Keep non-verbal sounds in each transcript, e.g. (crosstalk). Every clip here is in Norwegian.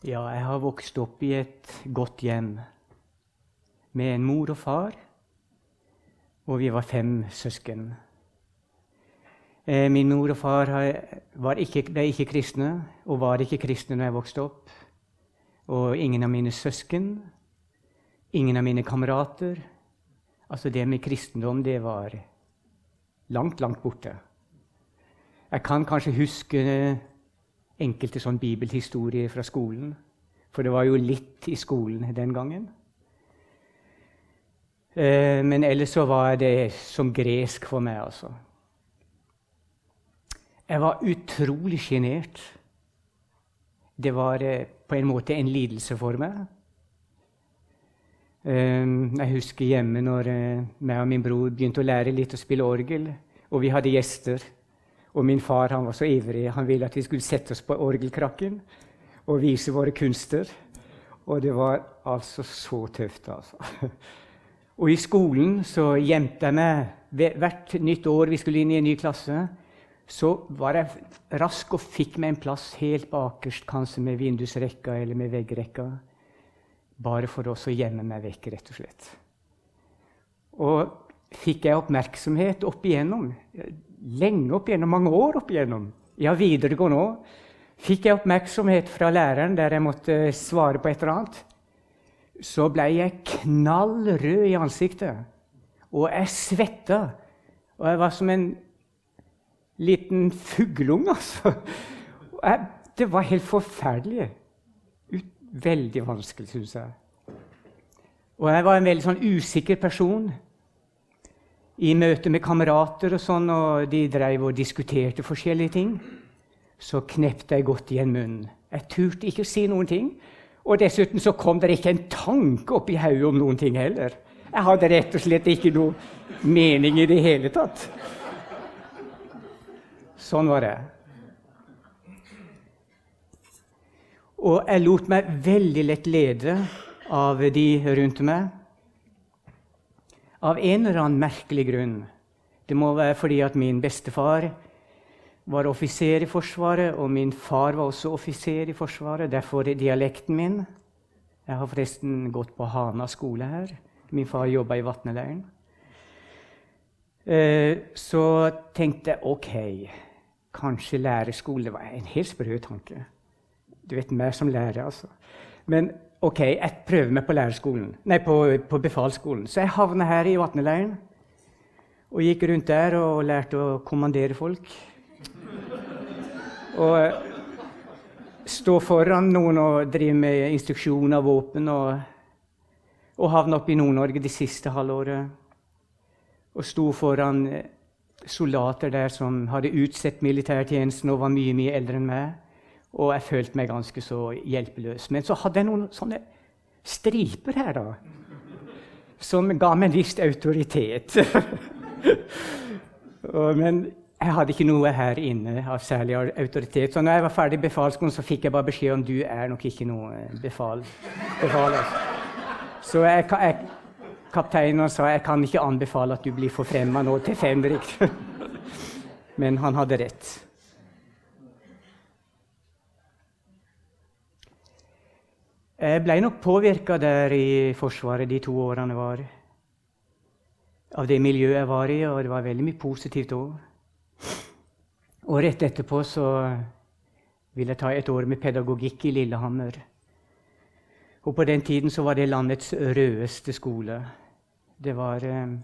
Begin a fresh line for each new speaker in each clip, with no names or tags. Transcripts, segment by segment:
Ja, jeg har vokst opp i et godt hjem med en mor og far, og vi var fem søsken. Eh, min mor og far ikke, ble ikke kristne og var ikke kristne når jeg vokste opp. Og ingen av mine søsken, ingen av mine kamerater. Altså Det med kristendom, det var langt, langt borte. Jeg kan kanskje huske enkelte sånn bibelhistorier fra skolen. For det var jo litt i skolen den gangen. Eh, men ellers så var det som gresk for meg, altså. Jeg var utrolig sjenert. Det var eh, på en måte en lidelse for meg. Eh, jeg husker hjemme når jeg og min bror begynte å lære litt å spille orgel, og vi hadde gjester. Og min far han var så ivrig. Han ville at vi skulle sette oss på orgelkrakken og vise våre kunster. Og det var altså så tøft, altså. (laughs) Og i skolen så gjemte jeg meg. Hvert nytt år vi skulle inn i en ny klasse, så var jeg rask og fikk meg en plass helt bakerst, kanskje med vindusrekka eller med veggrekka. Bare for å gjemme meg vekk, rett og slett. Og fikk jeg oppmerksomhet opp igjennom lenge opp igjennom, mange år opp igjennom, ja, videregående òg, fikk jeg oppmerksomhet fra læreren der jeg måtte svare på et eller annet, så ble jeg knall rød i ansiktet. Og jeg svetta. Og jeg var som en liten fugleunge, (laughs) altså. Jeg, det var helt forferdelig. Ut, veldig vanskelig, syns jeg. Og jeg var en veldig sånn usikker person i møte med kamerater, og sånn, og de drev og diskuterte forskjellige ting, så knepte jeg godt igjen munnen. Jeg turte ikke si noen ting. Og dessuten så kom det ikke en tanke opp i hodet om noen ting heller. Jeg hadde rett og slett ikke noe mening i det hele tatt. Sånn var det. Og jeg lot meg veldig lett lede av de rundt meg. Av en eller annen merkelig grunn. Det må være fordi at min bestefar var offiser i Forsvaret, og min far var også offiser i Forsvaret. Derfor dialekten min. Jeg har forresten gått på Hana skole her. Min far jobba i Vatneleiren. Eh, så tenkte jeg OK, kanskje lærerskole. Var en helt sprø tanke. Du vet mer som lærer, altså. Men ok, jeg prøver meg på nei, på, på befalsskolen. Så jeg havna her i Vatneleiren og gikk rundt der og lærte å kommandere folk. Og eh, stå foran noen og drive med instruksjon av våpen. Og, og havna oppe i Nord-Norge det siste halvåret. Og sto foran eh, soldater der som hadde utsett militærtjenesten og var mye, mye eldre enn meg. Og jeg følte meg ganske så hjelpeløs. Men så hadde jeg noen sånne striper her, da. Som ga meg en viss autoritet. (laughs) men jeg hadde ikke noe her inne av særlig autoritet. Så når jeg var ferdig i befalsskolen, fikk jeg bare beskjed om du er nok ikke noe befal. befal altså. Så jeg, jeg, kapteinen sa jeg kan ikke anbefale at du blir forfremma nå til fenrik. (laughs) Men han hadde rett. Jeg ble nok påvirka der i Forsvaret de to årene jeg var. Av det miljøet jeg var i, og det var veldig mye positivt òg. Og rett etterpå så ville jeg ta et år med pedagogikk i Lillehammer. Og på den tiden så var det landets rødeste skole. Det var eh,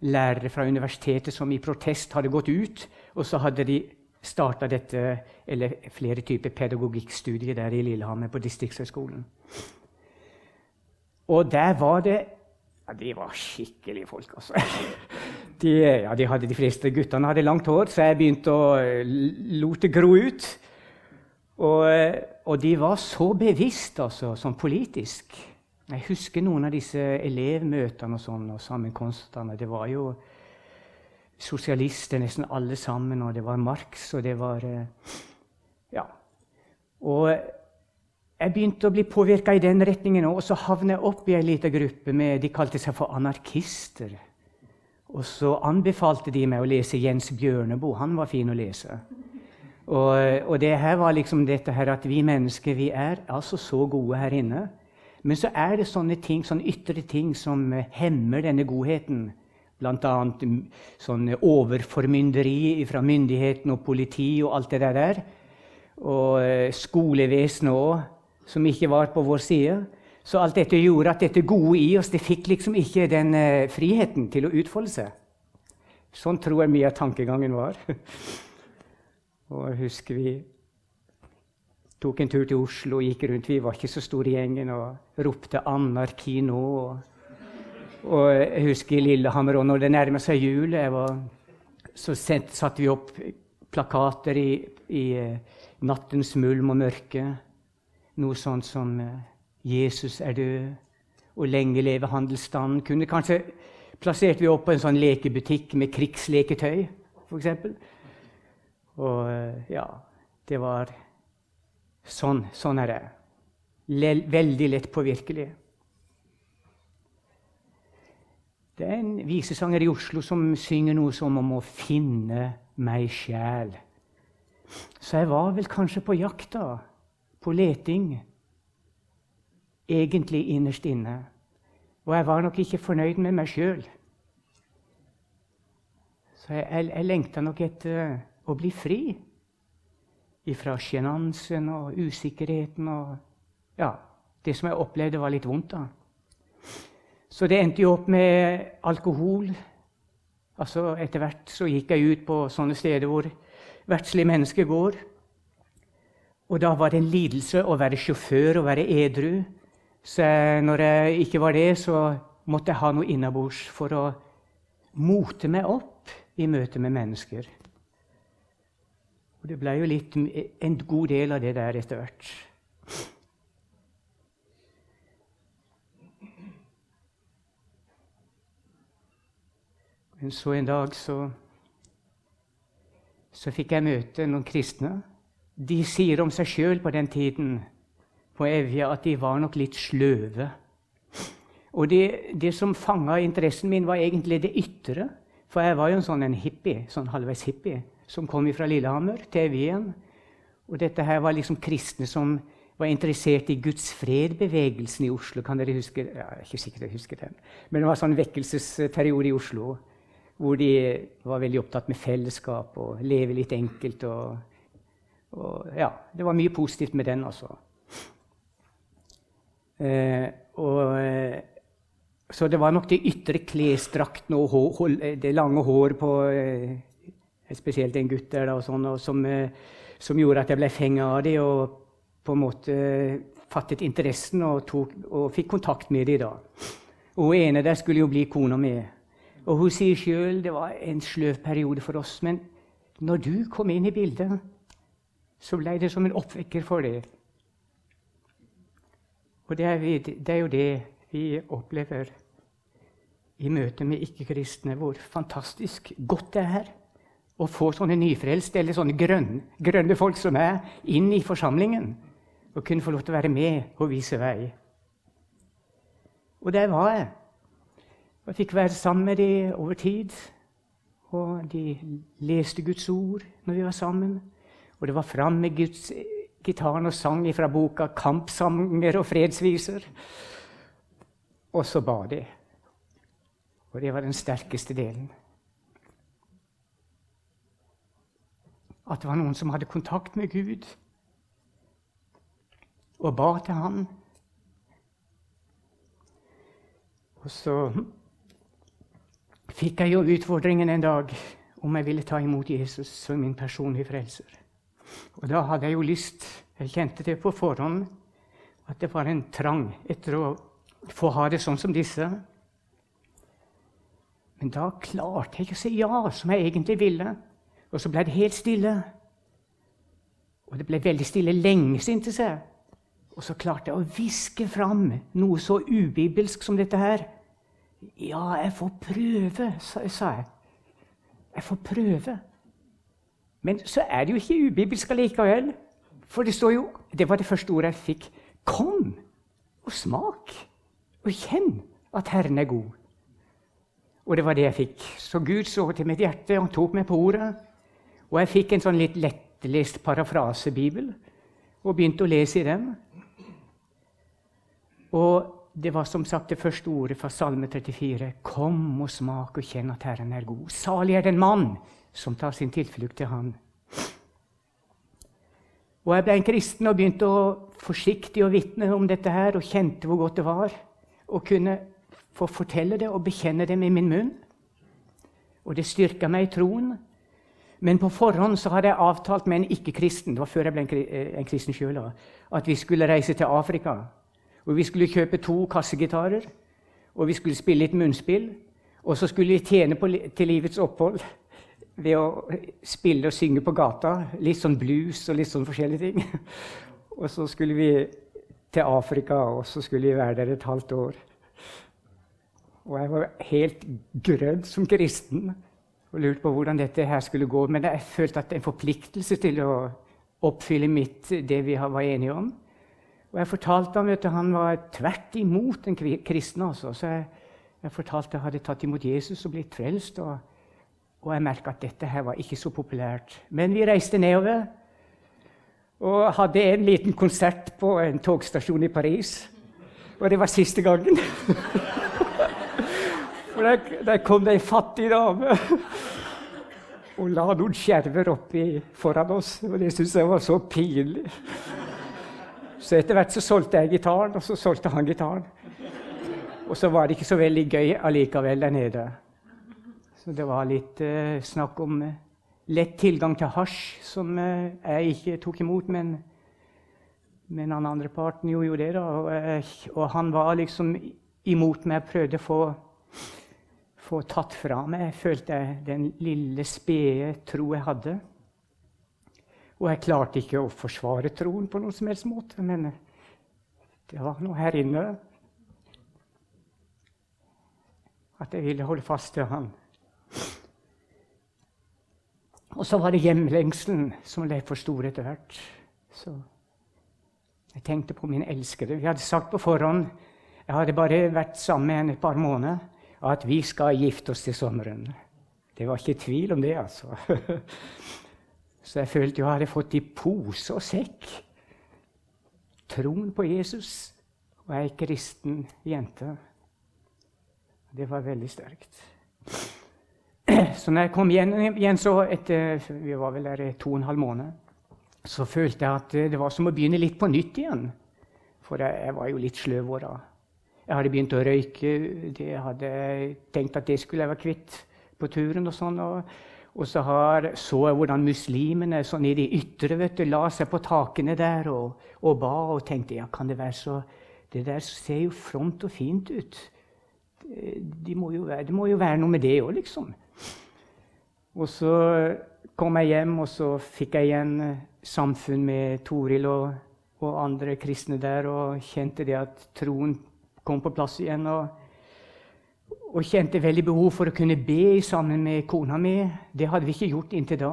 lærere fra universitetet som i protest hadde gått ut, og så hadde de starta dette, eller flere typer pedagogikkstudier der i Lillehammer, på Distriktshøgskolen. Og der var det ja, De var skikkelige folk, altså. (laughs) De, ja, de, hadde, de fleste guttene hadde langt hår, så jeg begynte å eh, lot det gro ut. Og, eh, og de var så bevisst, altså, sånn politisk. Jeg husker noen av disse elevmøtene og, sånn, og sammenkomstene. Det var jo sosialister, nesten alle sammen, og det var Marx, og det var eh, Ja. Og jeg begynte å bli påvirka i den retningen, og så havna jeg opp i ei lita gruppe med De kalte seg for anarkister. Og så anbefalte de meg å lese Jens Bjørneboe. Han var fin å lese. Og, og, det her var liksom dette her at vi mennesker vi er altså så gode her inne. Men så er det sånne ting, sånne ytre ting som hemmer denne godheten. Bl.a. sånn overformynderi fra myndigheten og politi og alt det der. Og eh, skolevesenet òg, som ikke var på vår side. Så alt dette gjorde at dette gode i oss det fikk liksom ikke den uh, friheten til å utfolde seg. Sånn tror jeg mye av tankegangen var. (laughs) og jeg husker vi tok en tur til Oslo og gikk rundt. Vi var ikke så store gjengen og ropte 'anarki nå'. Og, og jeg husker i Lillehammer, og når det nærmer seg jul, var, så satte vi opp plakater i, i uh, nattens mulm og mørke. Noe sånt som uh, 'Jesus er død', og 'lenge leve handelsstanden'. Kunne kanskje plasserte vi opp på en sånn lekebutikk med krigsleketøy, f.eks. Og uh, ja, det var Sånn, sånn er det. veldig lett påvirkelig. Det er en visesanger i Oslo som synger noe som om å finne meg sjæl. Så jeg var vel kanskje på jakt, da. På leting. Egentlig innerst inne. Og jeg var nok ikke fornøyd med meg sjøl. Så jeg, jeg, jeg lengta nok etter å bli fri ifra sjenansen og usikkerheten og ja, det som jeg opplevde, var litt vondt. da. Så det endte jo opp med alkohol. Altså Etter hvert så gikk jeg ut på sånne steder hvor verdslige mennesker går. Og da var det en lidelse å være sjåfør og være edru. Så når jeg ikke var det, så måtte jeg ha noe innabords for å mote meg opp i møte med mennesker. Og det ble jo litt, en god del av det der etter hvert. Men så en dag så, så fikk jeg møte noen kristne. De sier om seg sjøl på den tiden på Evje at de var nok litt sløve. Og det, det som fanga interessen min, var egentlig det ytre. For jeg var jo en sånn en hippie, sånn halvveis hippie som kom fra Lillehammer til Evjen. Og dette her var liksom kristne som var interessert i Guds fred-bevegelsen i Oslo. Kan dere huske ja, Jeg er ikke sikkert jeg husker den. Men det var en sånn vekkelsesperiode i Oslo hvor de var veldig opptatt med fellesskap og leve litt enkelt. Og, og ja, det var mye positivt med den, altså. Eh, og, eh, så det var nok de ytre klesdraktene og hår, det lange håret på eh, spesielt en gutt der og sånn, og som, eh, som, gjorde at jeg ble fenga av dem og på en måte fattet interessen og, tok, og fikk kontakt med dem. da. Og ene der skulle jo bli kona mi. Og hun sier sjøl det var en sløv periode for oss. Men når du kom inn i bildet, så ble det som en oppvekker for det. Og det er, det er jo det vi opplever i møte med ikke-kristne, hvor fantastisk godt det er å få sånne nyfrelste eller sånne grønne, grønne folk som er, inn i forsamlingen. Og kunne få lov til å være med og vise vei. Og der var jeg. Og jeg fikk være sammen med dem over tid. Og de leste Guds ord når vi var sammen. Og det var fram med Guds gitaren og sang fra boka 'Kampsanger og fredsviser'. Og så ba de. Og det var den sterkeste delen. at det var noen som hadde kontakt med Gud og ba til Han. Og så fikk jeg jo utfordringen en dag om jeg ville ta imot Jesus som min personlige frelser. Og da hadde jeg jo lyst Jeg kjente det på forhånd at det var en trang etter å få ha det sånn som disse. Men da klarte jeg ikke å si ja, som jeg egentlig ville. Og så ble det helt stille. Og det ble veldig stille lenge, syntes jeg. Og så klarte jeg å hviske fram noe så ubibelsk som dette her. Ja, jeg får prøve, sa jeg. Jeg får prøve. Men så er det jo ikke ubibelsk allikevel. For det står jo Det var det første ordet jeg fikk. Kom og smak og kjenn at Herren er god. Og det var det jeg fikk. Så Gud så til mitt hjerte, og tok meg på ordet. Og jeg fikk en sånn litt lettlest parafrasebibel og begynte å lese i den. Og det var som sagt det første ordet fra Salme 34. Kom og smak og kjenn at Herren er god. Salig er den mann som tar sin tilflukt til Han. Og Jeg ble en kristen og begynte å forsiktig å vitne om dette her, og kjente hvor godt det var å kunne få fortelle det og bekjenne det med min munn. Og det styrka meg i troen. Men på forhånd så hadde jeg avtalt med en ikke-kristen det var før jeg ble en, eh, kristen selv, at vi skulle reise til Afrika. Og Vi skulle kjøpe to kassegitarer, og vi skulle spille litt munnspill. Og så skulle vi tjene på, til livets opphold ved å spille og synge på gata. Litt sånn blues og litt sånn forskjellige ting. (laughs) Og så skulle vi til Afrika, og så skulle vi være der et halvt år. Og jeg var helt grønn som kristen og lurte på hvordan dette her skulle gå. Men jeg følte at en forpliktelse til å oppfylle mitt, det vi var enige om. Og jeg fortalte ham, vet du, Han var tvert imot den kristne. Også. Så jeg, jeg fortalte jeg hadde tatt imot Jesus og blitt frelst. Og, og jeg merka at dette her var ikke så populært. Men vi reiste nedover og hadde en liten konsert på en togstasjon i Paris. Og det var siste gangen. (laughs) For der, der kom det ei fattig dame og la noen skjerver oppi foran oss. Og det syntes jeg var så pinlig. Så etter hvert så solgte jeg gitaren, og så solgte han gitaren. Og så var det ikke så veldig gøy allikevel der nede. Så det var litt eh, snakk om eh, lett tilgang til hasj, som eh, jeg ikke tok imot. Men, men den andre parten gjorde jo det, da. Og, eh, og han var liksom imot meg, prøvde å få få tatt fra meg, følte jeg, den lille, spede tro jeg hadde. Og jeg klarte ikke å forsvare troen på noen som helst måte, men det var noe her inne at jeg ville holde fast til han. Og så var det hjemlengselen som ble for stor etter hvert. Så jeg tenkte på min elskede. Vi hadde sagt på forhånd Jeg hadde bare vært sammen med henne et par måneder at vi skal gifte oss til sommeren. Det var ikke tvil om det, altså. (laughs) Så jeg følte jeg hadde fått i pose og sekk troen på Jesus og ei kristen jente. Det var veldig sterkt. Så når jeg kom igjen, så etter vi var vel der to og en halv måned, så følte jeg at det var som å begynne litt på nytt igjen. For jeg, jeg var jo litt sløv da. Jeg hadde begynt å røyke. Jeg hadde tenkt at det skulle jeg være kvitt på turen. og sånn. Og, og så har, så jeg hvordan muslimene sånn i de ytre vet du, la seg på takene der og, og ba og tenkte ja, kan det være så Det der ser jo fromt og fint ut. De må være, det må jo være noe med det òg, liksom. Og så kom jeg hjem, og så fikk jeg igjen samfunn med Toril og, og andre kristne der, og kjente det at troen kom på plass igjen. Og, og, kjente veldig behov for å kunne be sammen med kona mi. Det hadde vi ikke gjort inntil da.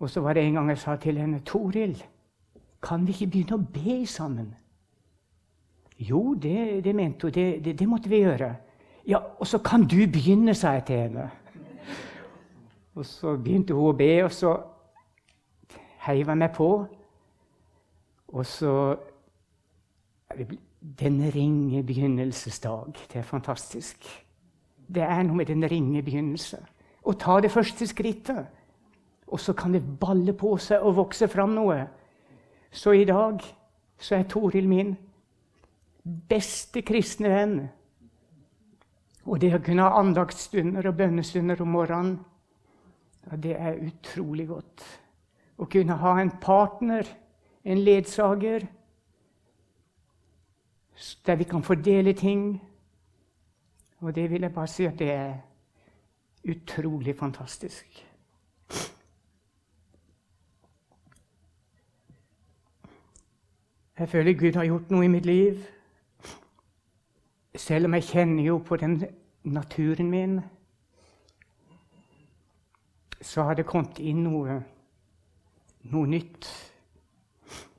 Og så var det en gang jeg sa til henne Toril, kan vi ikke begynne å be sammen? Jo, det, det mente hun. Det, det, det, måtte vi gjøre. Ja, Og så kan du begynne, sa jeg til henne. Og så begynte hun å be, og så heiv jeg meg på. Og så den ringe begynnelsesdag. Det er fantastisk. Det er noe med den ringe begynnelse. Å ta det første skrittet. Og så kan det balle på seg og vokse fram noe. Så i dag så er Toril min beste kristne venn. Og det å kunne ha andaktsstunder og bønnestunder om morgenen, ja, det er utrolig godt. Å kunne ha en partner, en ledsager, der vi kan fordele ting. Og det vil jeg bare si at det er utrolig fantastisk. Jeg føler Gud har gjort noe i mitt liv. Selv om jeg kjenner jo på den naturen min, så har det kommet inn noe, noe nytt.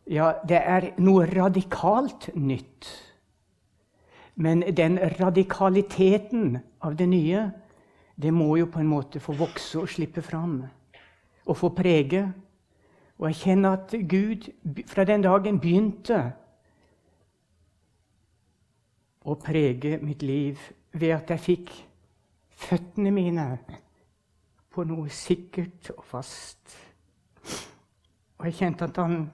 Ja, det er noe radikalt nytt. Men den radikaliteten av det nye, det må jo på en måte få vokse og slippe fram. Og få prege. Og jeg kjenner at Gud fra den dagen begynte å prege mitt liv ved at jeg fikk føttene mine på noe sikkert og fast. Og jeg kjente at han,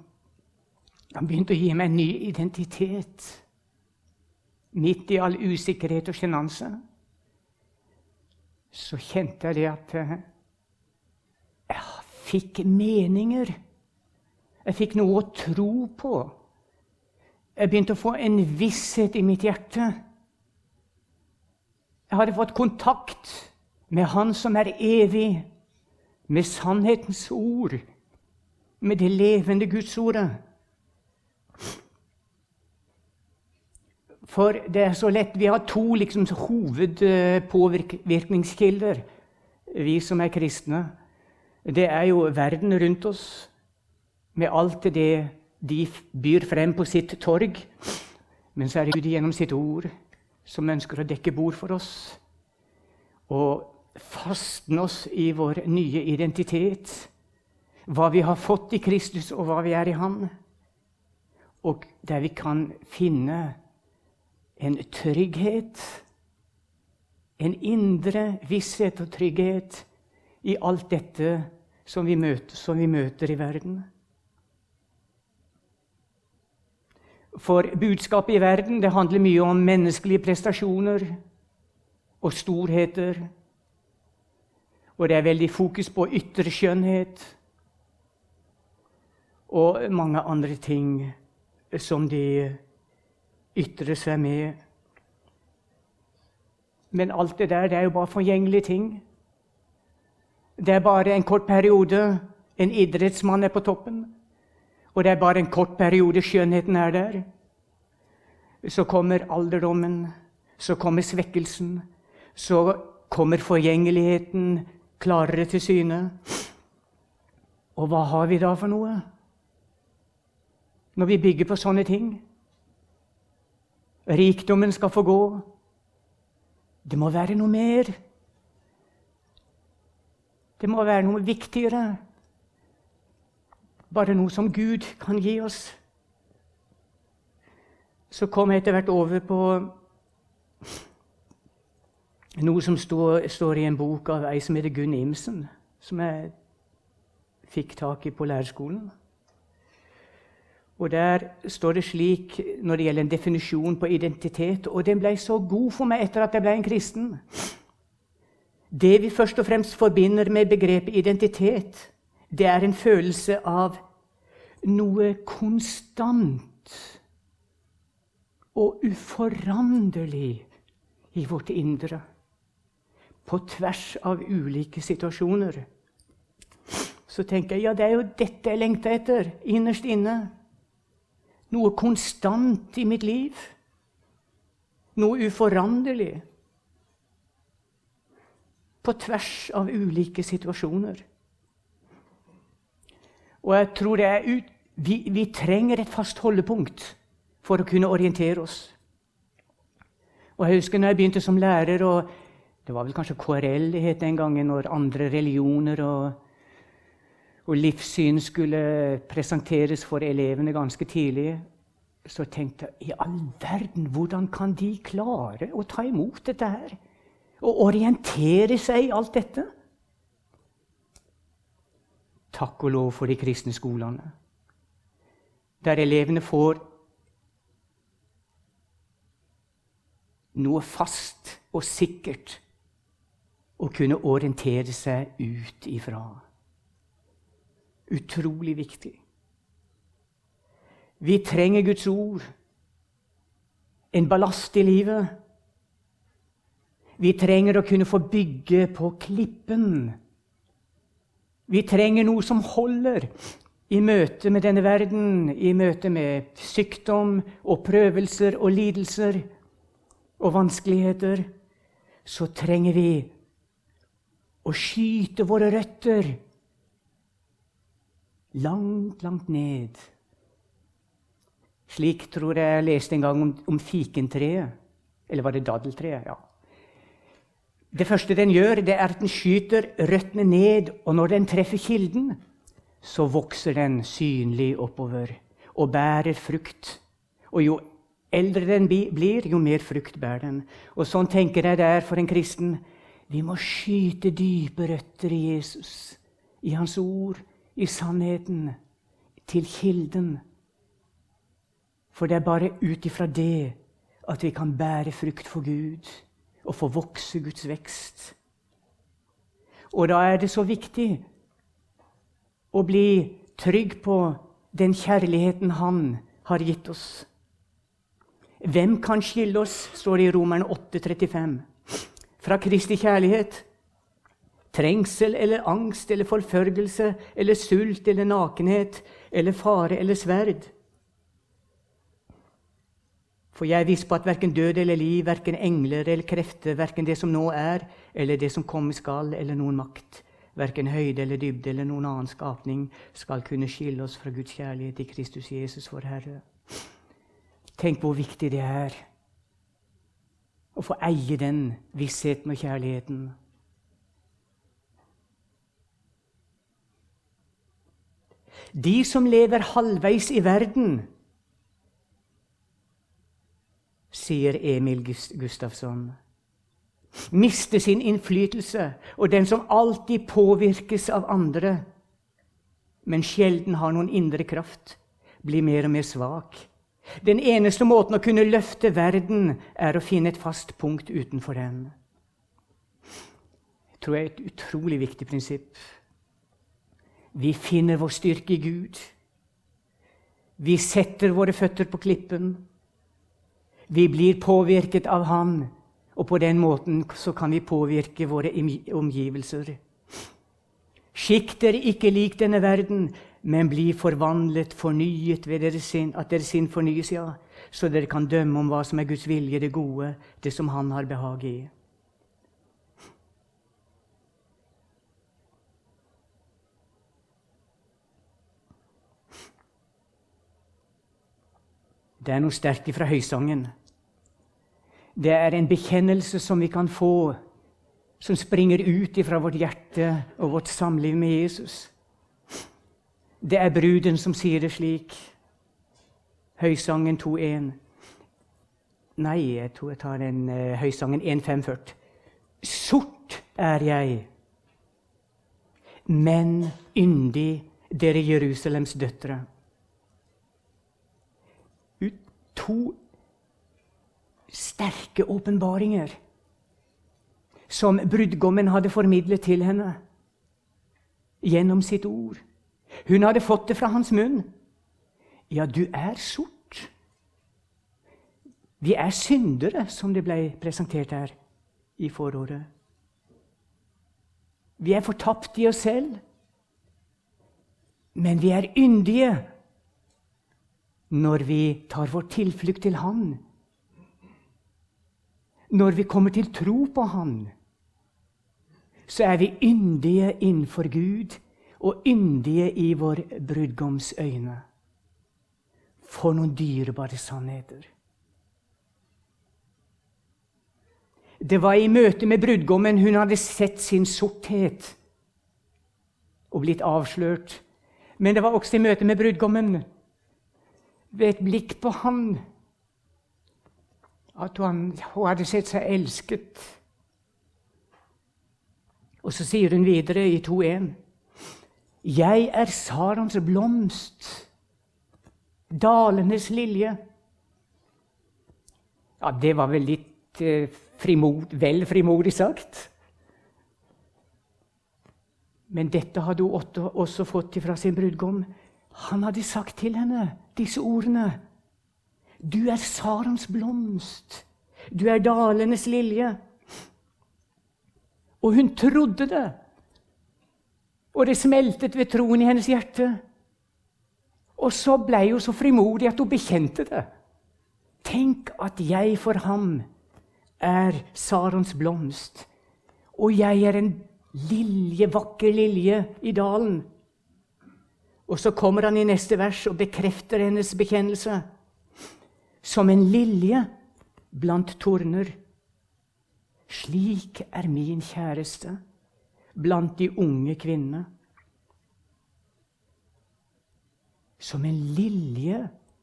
han begynte å gi meg en ny identitet. Midt i all usikkerhet og sjenanse så kjente jeg det at eh, jeg fikk meninger. Jeg fikk noe å tro på. Jeg begynte å få en visshet i mitt hjerte. Jeg hadde fått kontakt med Han som er evig, med sannhetens ord, med det levende Guds ordet. For det er så lett Vi har to liksom, hovedpåvirkningskilder, vi som er kristne. Det er jo verden rundt oss, med alt det de byr frem på sitt torg. Men så er det Gud gjennom sitt ord som ønsker å dekke bord for oss. Og fastne oss i vår nye identitet. Hva vi har fått i Kristus, og hva vi er i Han. Og der vi kan finne en trygghet, en indre visshet og trygghet i alt dette som vi møter, som vi møter i verden. For budskapet i verden det handler mye om menneskelige prestasjoner og storheter. Og det er veldig fokus på ytre skjønnhet og mange andre ting som de ytrer seg med. Men alt det der det er jo bare forgjengelige ting. Det er bare en kort periode. En idrettsmann er på toppen. Og det er bare en kort periode skjønnheten er der. Så kommer alderdommen, så kommer svekkelsen, så kommer forgjengeligheten klarere til syne. Og hva har vi da for noe? Når vi bygger på sånne ting? Rikdommen skal få gå. Det må være noe mer. Det må være noe viktigere. Bare noe som Gud kan gi oss. Så kom jeg etter hvert over på noe som står, står i en bok av ei som heter Gunn Imsen, som jeg fikk tak i på lærerskolen. Og Der står det slik når det gjelder en definisjon på identitet, og den ble så god for meg etter at jeg ble en kristen. Det vi først og fremst forbinder med begrepet identitet, det er en følelse av noe konstant og uforanderlig i vårt indre. På tvers av ulike situasjoner. Så tenker jeg ja, det er jo dette jeg lengter etter innerst inne. Noe konstant i mitt liv. Noe uforanderlig. På tvers av ulike situasjoner. Og jeg tror det er ut, vi, vi trenger et fast holdepunkt for å kunne orientere oss. Og jeg husker når jeg begynte som lærer, og det var vel kanskje KRL det het den gangen, når andre religioner og, og livssyn skulle presenteres for elevene ganske tidlig, så tenkte jeg i all verden, hvordan kan de klare å ta imot dette her? Og orientere seg i alt dette? Takk og lov for de kristne skolene, der elevene får noe fast og sikkert å kunne orientere seg ut ifra. Utrolig viktig. Vi trenger Guds ord, en ballast i livet. Vi trenger å kunne få bygge på klippen vi trenger noe som holder i møte med denne verden, i møte med sykdom og prøvelser og lidelser og vanskeligheter. Så trenger vi å skyte våre røtter langt, langt ned. Slik tror jeg jeg leste en gang om, om fikentreet. Eller var det daddeltreet? Ja. Det første den gjør, det er at den skyter røttene ned, og når den treffer kilden, så vokser den synlig oppover og bærer frukt. Og jo eldre den blir, jo mer frukt bærer den. Og sånn tenker jeg det er for en kristen. Vi må skyte dype røtter i Jesus, i Hans ord, i sannheten, til kilden. For det er bare ut ifra det at vi kan bære frukt for Gud og få vokse Guds vekst. Og da er det så viktig å bli trygg på den kjærligheten Han har gitt oss. Hvem kan skille oss, står det i Romerne 8,35, fra Kristi kjærlighet? Trengsel eller angst eller forfølgelse eller sult eller nakenhet eller fare eller sverd? For jeg er viss på at verken død eller liv, verken engler eller krefter, verken det som nå er, eller det som komme skal, eller noen makt, verken høyde eller dybde eller noen annen skapning, skal kunne skille oss fra Guds kjærlighet i Kristus Jesus, vår Herre. Tenk hvor viktig det er å få eie den vissheten og kjærligheten. De som lever halvveis i verden, sier Emil Gustafsson. Mister sin innflytelse, og den som alltid påvirkes av andre, men sjelden har noen indre kraft, blir mer og mer svak. Den eneste måten å kunne løfte verden er å finne et fast punkt utenfor den. Jeg tror det er et utrolig viktig prinsipp. Vi finner vår styrke i Gud. Vi setter våre føtter på klippen. Vi blir påvirket av Han, og på den måten så kan vi påvirke våre omgivelser. Skikk dere ikke lik denne verden, men bli forvandlet, fornyet ved deres sinn, at deres sinn fornyes, ja, så dere kan dømme om hva som er Guds vilje, det gode, det som Han har behag i. Det er noe sterkt fra høysangen. Det er en bekjennelse som vi kan få, som springer ut fra vårt hjerte og vårt samliv med Jesus. Det er bruden som sier det slik. Høysangen 2.1. Nei, jeg tror jeg tar den uh, Høysangen 1.540. Sort er jeg, men yndig, dere Jerusalems døtre. To sterke åpenbaringer som brudgommen hadde formidlet til henne gjennom sitt ord. Hun hadde fått det fra hans munn. Ja, du er sort. Vi er syndere, som det ble presentert her i foråret. Vi er fortapt i oss selv. Men vi er yndige når vi tar vår tilflukt til Han når vi kommer til tro på Han, så er vi yndige innenfor Gud og yndige i vår brudgoms øyne. For noen dyrebare sannheter. Det var i møte med brudgommen hun hadde sett sin sorthet og blitt avslørt. Men det var også i møte med brudgommen, ved et blikk på han, at hun, hun hadde sett seg elsket. Og så sier hun videre i 2.1.: Jeg er Sarons blomst, dalenes lilje. Ja, det var vel litt eh, frimod, vel frimodig sagt. Men dette hadde hun også fått fra sin brudgom. Han hadde sagt til henne disse ordene. Du er Sarons blomst. Du er dalenes lilje. Og hun trodde det. Og det smeltet ved troen i hennes hjerte. Og så ble hun så frimodig at hun bekjente det. Tenk at jeg for ham er Sarons blomst, og jeg er en lilje, vakker lilje i dalen. Og så kommer han i neste vers og bekrefter hennes bekjennelse som en lilje blant torner. Slik er min kjæreste blant de unge kvinnene. som en lilje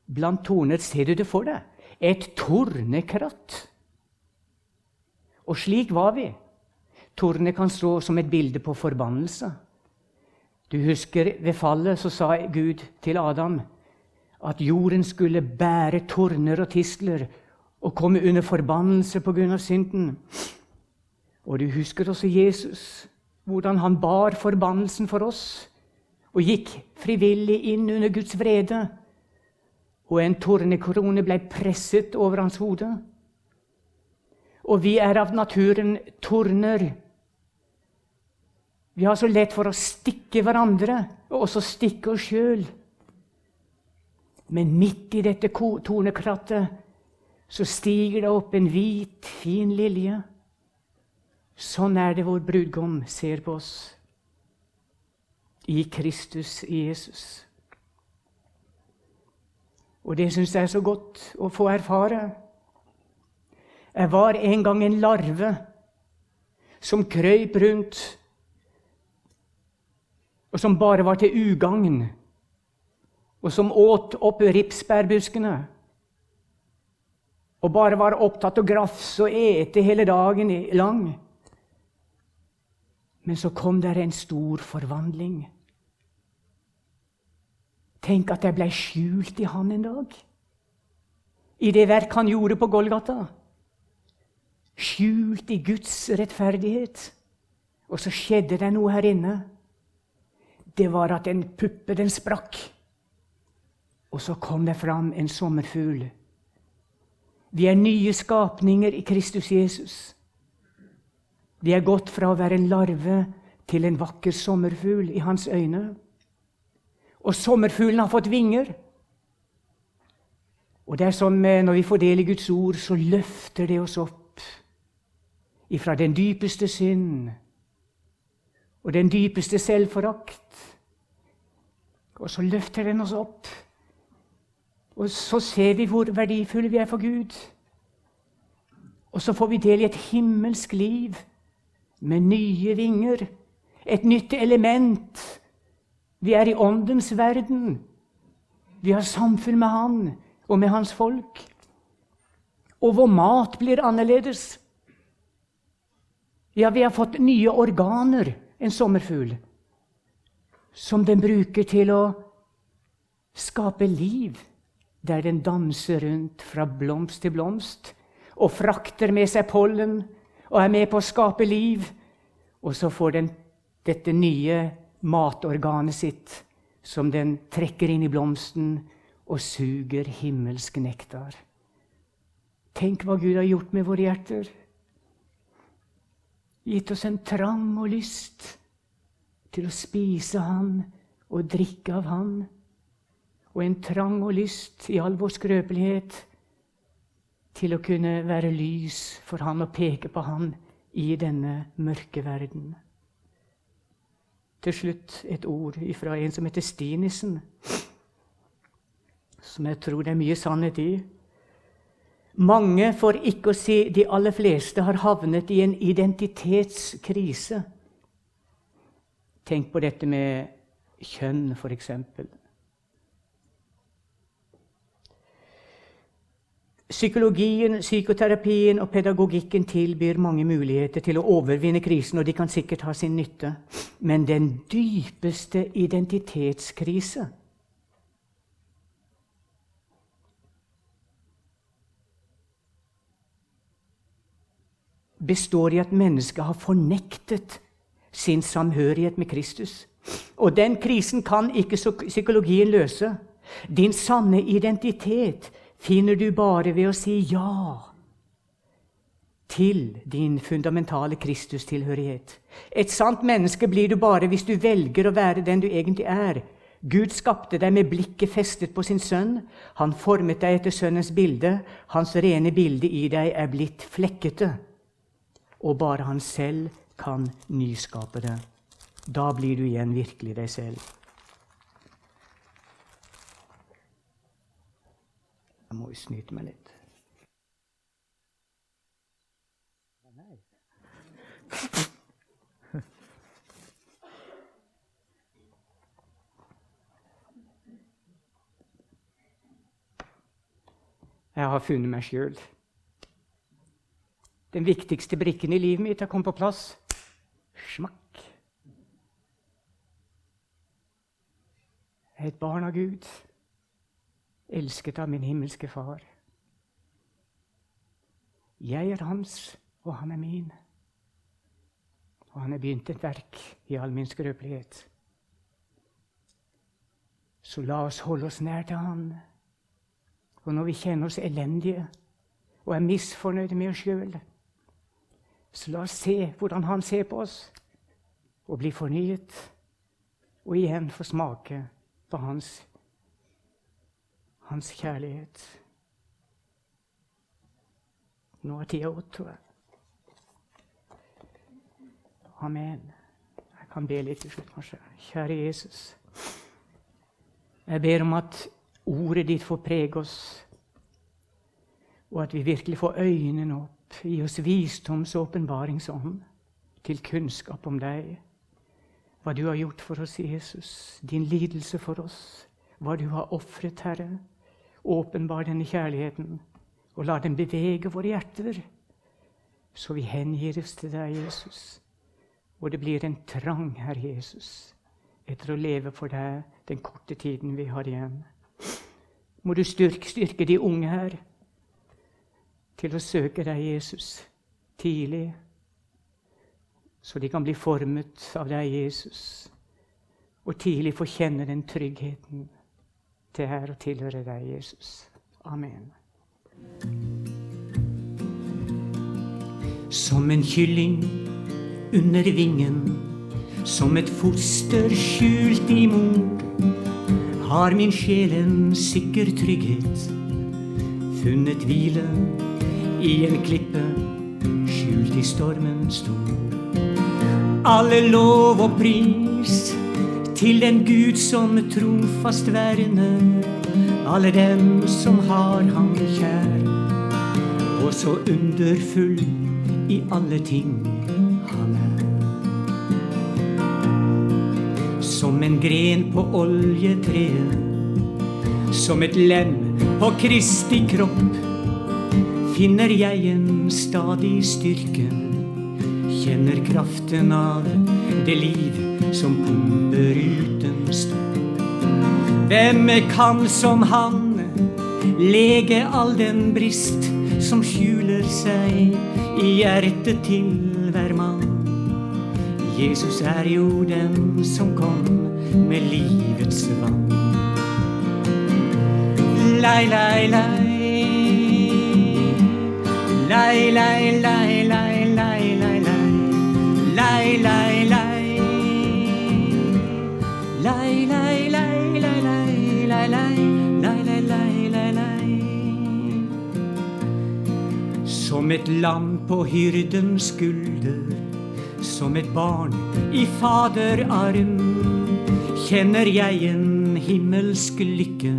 blant torner. Ser du det for deg? Et tornekratt. Og slik var vi. Tornet kan stå som et bilde på forbannelse. Du husker ved fallet så sa Gud til Adam at jorden skulle bære torner og tistler og komme under forbannelse pga. synden. Og du husker også Jesus, hvordan han bar forbannelsen for oss og gikk frivillig inn under Guds vrede. Og en tornekrone ble presset over hans hode. Og vi er av naturen torner. Vi har så lett for å stikke hverandre og også stikke oss sjøl. Men midt i dette tornekrattet så stiger det opp en hvit, fin lilje. Sånn er det vår brudgom ser på oss i Kristus i Jesus. Og det syns jeg er så godt å få erfare. Jeg var en gang en larve som krøyp rundt, og som bare var til ugagn, og som åt opp ripsbærbuskene. Og bare var opptatt av å grafse og ete hele dagen lang. Men så kom der en stor forvandling. Tenk at jeg ble skjult i han en dag. I det verk han gjorde på Golgata. Skjult i Guds rettferdighet. Og så skjedde det noe her inne. Det var at en puppe, den sprakk. Og så kom det fram en sommerfugl. Vi er nye skapninger i Kristus Jesus. Vi er gått fra å være en larve til en vakker sommerfugl i hans øyne. Og sommerfuglen har fått vinger. Og det er som Når vi får del i Guds ord, så løfter det oss opp ifra den dypeste synd og den dypeste selvforakt. Og så løfter den oss opp. Og så ser vi hvor verdifulle vi er for Gud. Og så får vi del i et himmelsk liv med nye vinger. Et nytt element vi er i åndens verden. Vi har samfunn med Han og med Hans folk. Og vår mat blir annerledes. Ja, vi har fått nye organer, en sommerfugl, som den bruker til å skape liv, der den danser rundt fra blomst til blomst og frakter med seg pollen og er med på å skape liv. Og så får den dette nye matorganet sitt som den trekker inn i blomsten og suger himmelsk nektar. Tenk hva Gud har gjort med våre hjerter. Gitt oss en trang og lyst til å spise Han og drikke av Han. Og en trang og lyst i all vår skrøpelighet til å kunne være lys for Han og peke på Han i denne mørke verden. Til slutt et ord fra en som heter Stinissen, som jeg tror det er mye sannhet i. Mange, for ikke å si de aller fleste, har havnet i en identitetskrise. Tenk på dette med kjønn, f.eks. Psykologien, psykoterapien og pedagogikken tilbyr mange muligheter til å overvinne krisen, og de kan sikkert ha sin nytte. Men den dypeste identitetskrise består i at mennesket har fornektet sin samhørighet med Kristus. Og den krisen kan ikke psykologien løse. Din sanne identitet finner du bare ved å si ja til din fundamentale Kristustilhørighet. Et sant menneske blir du bare hvis du velger å være den du egentlig er. Gud skapte deg med blikket festet på sin sønn. Han formet deg etter sønnens bilde. Hans rene bilde i deg er blitt flekkete. Og bare han selv kan nyskape det. Da blir du igjen virkelig deg selv. Jeg må jo snyte meg litt. Jeg har funnet meg sjøl. Den viktigste brikken i livet mitt er kommet på plass. Smakk. Jeg er et barn av Gud, elsket av min himmelske Far. Jeg er hans, og han er min. Og han har begynt et verk i all min skrøpelighet. Så la oss holde oss nær til Han. Og når vi kjenner oss elendige og er misfornøyde med oss sjøl, så la oss se hvordan Han ser på oss, og bli fornyet, og igjen få smake på Hans, hans kjærlighet. Nå er tida åtte, tror jeg. Amen. Jeg kan be litt til slutt, kanskje. Kjære Jesus. Jeg ber om at ordet ditt får prege oss, og at vi virkelig får øynene opp, gi oss visdoms- og åpenbaringsånd til kunnskap om deg. Hva du har gjort for oss, Jesus, din lidelse for oss, hva du har ofret, Herre. Åpenbar denne kjærligheten, og la den bevege våre hjerter, så vi hengir oss til deg, Jesus. Og det blir en trang, Herre Jesus, etter å leve for deg den korte tiden vi har igjen. Må du styrke, styrke de unge her til å søke deg, Jesus, tidlig, så de kan bli formet av deg, Jesus, og tidlig få kjenne den tryggheten til her å tilhøre deg, Jesus. Amen. Som en kylling under vingen, som et foster skjult i mor har min sjel en sikker trygghet. Funnet hvile i en klippe skjult i stormen stor. Alle lov og pris til den Gud som trofast verner. Alle dem som har ham kjær. Og så underfull i alle ting han er. som en gren på oljetreet. Som et lem på Kristi kropp finner jeg en stadig styrke. Kjenner kraften av det liv som pumper uten stopp. Hvem kan som han lege all den brist som skjuler seg i hjertet til hver mann? Jesus er jo den som kom med livets vann. Lei, lei, lei, lei, lei, lei, lei. Lei, lei, lei. Lei, lei, lei, lei, lei, lei, lei. Lei, lei, lei, lei. Som et lam på hyrdens skulder som et barn i faderarm kjenner jeg en himmelsk lykke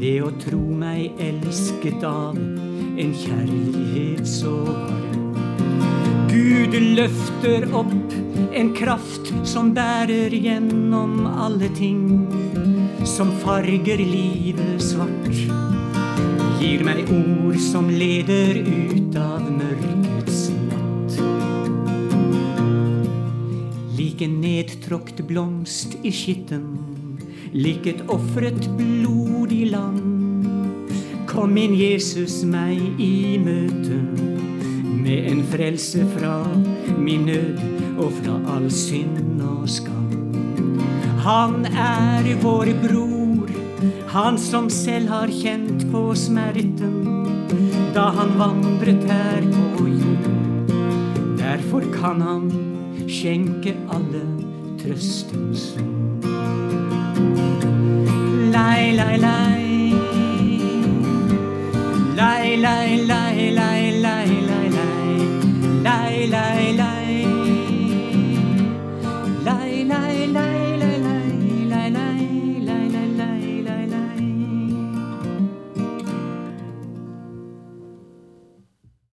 ved å tro meg elsket av en kjærlighet så varm. Gud løfter opp en kraft som bærer gjennom alle ting, som farger livet svart. Gir meg ord som leder ut av mørkets natt. lik en nedtråkt blomst i skitten, lik et ofret blodig land. Kom inn, Jesus meg i møte ved en frelse fra min nød og fra all synd og skam. Han er vår bror, han som selv har kjent på smerten da han vandret her på jord. Derfor kan han skjenke alle trøstens ord. Lei, lei, lei. Lei, lei, lei.